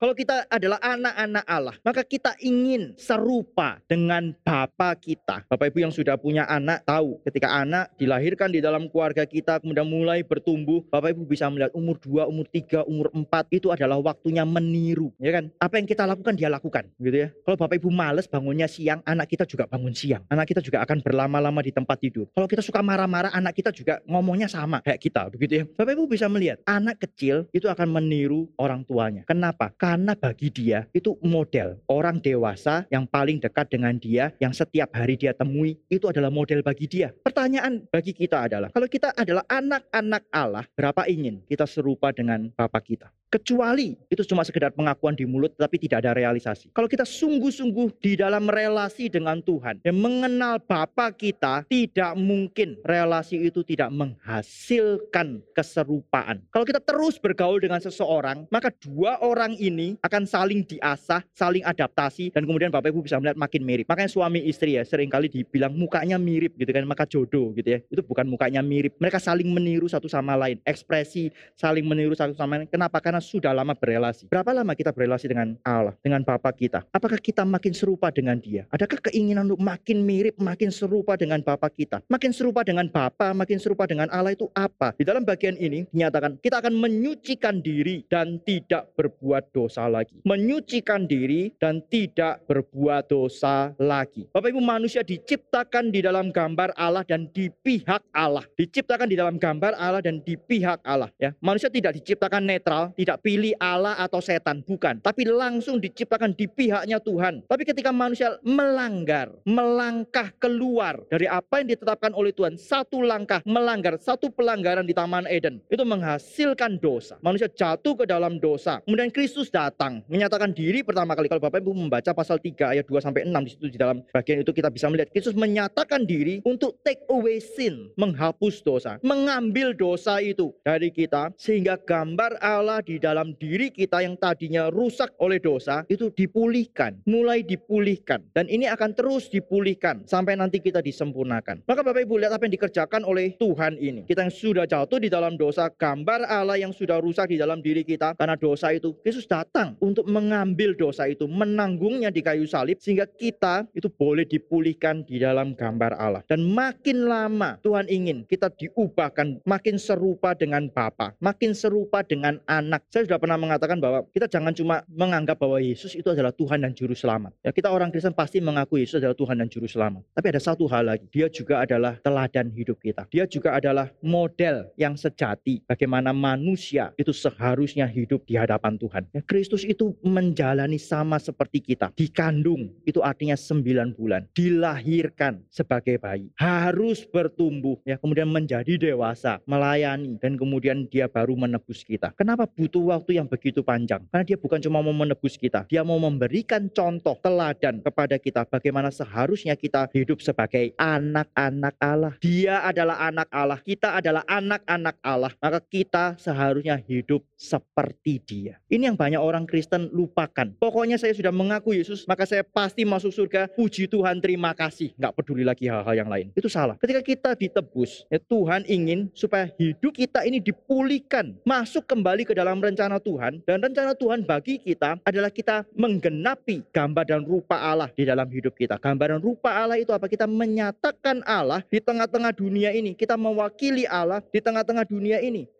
Kalau kita adalah anak-anak Allah, maka kita ingin serupa dengan Bapa kita. Bapak Ibu yang sudah punya anak tahu ketika anak dilahirkan di dalam keluarga kita kemudian mulai bertumbuh, Bapak Ibu bisa melihat umur 2, umur 3, umur 4 itu adalah waktunya meniru, ya kan? Apa yang kita lakukan dia lakukan, gitu ya. Kalau Bapak Ibu males bangunnya siang, anak kita juga bangun siang. Anak kita juga akan berlama-lama di tempat tidur. Kalau kita suka marah-marah, anak kita juga ngomongnya sama kayak kita, begitu ya. Bapak Ibu bisa melihat anak kecil itu akan meniru orang tuanya. Kenapa? Karena bagi dia itu model orang dewasa yang paling dekat dengan dia, yang setiap hari dia temui, itu adalah model bagi dia. Pertanyaan bagi kita adalah, kalau kita adalah anak-anak Allah, berapa ingin kita serupa dengan Bapak kita? Kecuali itu cuma sekedar pengakuan di mulut tapi tidak ada realisasi. Kalau kita sungguh-sungguh di dalam relasi dengan Tuhan, yang mengenal Bapa kita, tidak mungkin relasi itu tidak menghasilkan keserupaan. Kalau kita terus bergaul dengan seseorang, maka dua orang ini akan saling diasah, saling adaptasi, dan kemudian Bapak Ibu bisa melihat makin mirip. Makanya suami istri ya sering kali dibilang mukanya mirip gitu kan, maka jodoh gitu ya. Itu bukan mukanya mirip. Mereka saling meniru satu sama lain. Ekspresi saling meniru satu sama lain. Kenapa? Karena sudah lama berelasi. Berapa lama kita berelasi dengan Allah, dengan Bapa kita? Apakah kita makin serupa dengan dia? Adakah keinginan untuk makin mirip, makin serupa dengan Bapa kita? Makin serupa dengan Bapa, makin serupa dengan Allah itu apa? Di dalam bagian ini dinyatakan kita akan menyucikan diri dan tidak berbuat dosa lagi. Menyucikan diri dan tidak berbuat dosa lagi. Bapak Ibu manusia diciptakan di dalam gambar Allah dan di pihak Allah. Diciptakan di dalam gambar Allah dan di pihak Allah ya. Manusia tidak diciptakan netral, tidak pilih Allah atau setan, bukan. Tapi langsung diciptakan di pihaknya Tuhan. Tapi ketika manusia melanggar, melangkah keluar dari apa yang ditetapkan oleh Tuhan, satu langkah melanggar, satu pelanggaran di Taman Eden, itu menghasilkan dosa. Manusia jatuh ke dalam dosa. Kemudian Kristus datang, menyatakan diri pertama kali. Kalau Bapak Ibu membaca pasal 3 ayat 2 sampai 6 di situ di dalam bagian itu kita bisa melihat Kristus menyatakan diri untuk take away sin, menghapus dosa, mengambil dosa itu dari kita sehingga gambar Allah di dalam diri kita yang tadinya rusak oleh dosa itu dipulihkan, mulai dipulihkan dan ini akan terus dipulihkan sampai nanti kita disempurnakan. Maka Bapak Ibu lihat apa yang dikerjakan oleh Tuhan ini. Kita yang sudah jatuh di dalam dosa, gambar Allah yang sudah rusak di dalam diri kita karena dosa itu. Yesus datang untuk mengambil dosa itu, menanggungnya di kayu salib sehingga kita itu boleh dipulihkan di dalam gambar Allah. Dan makin lama Tuhan ingin kita diubahkan makin serupa dengan Bapa, makin serupa dengan anak. Saya sudah pernah mengatakan bahwa kita jangan cuma menganggap bahwa Yesus itu adalah Tuhan dan juru selamat. Ya, kita orang Kristen pasti mengaku Yesus adalah Tuhan dan juru selamat. Tapi ada satu hal lagi, dia juga adalah teladan hidup kita. Dia juga adalah model yang sejati bagaimana manusia itu seharusnya hidup di hadapan Tuhan. Ya, Kristus itu menjalani sama seperti kita. Dikandung itu artinya sembilan bulan. Dilahirkan sebagai bayi. Harus bertumbuh ya kemudian menjadi dewasa, melayani dan kemudian dia baru menebus kita. Kenapa waktu yang begitu panjang? Karena dia bukan cuma mau menebus kita, dia mau memberikan contoh teladan kepada kita bagaimana seharusnya kita hidup sebagai anak-anak Allah. Dia adalah anak Allah, kita adalah anak-anak Allah. Maka kita seharusnya hidup seperti dia. Ini yang banyak orang Kristen lupakan. Pokoknya saya sudah mengaku Yesus, maka saya pasti masuk surga. Puji Tuhan, terima kasih. Nggak peduli lagi hal-hal yang lain. Itu salah. Ketika kita ditebus, ya Tuhan ingin supaya hidup kita ini dipulihkan. Masuk kembali ke dalam rencana Tuhan. Dan rencana Tuhan bagi kita adalah kita menggenapi gambar dan rupa Allah di dalam hidup kita. Gambar dan rupa Allah itu apa? Kita menyatakan Allah di tengah-tengah dunia ini. Kita mewakili Allah di tengah-tengah dunia ini.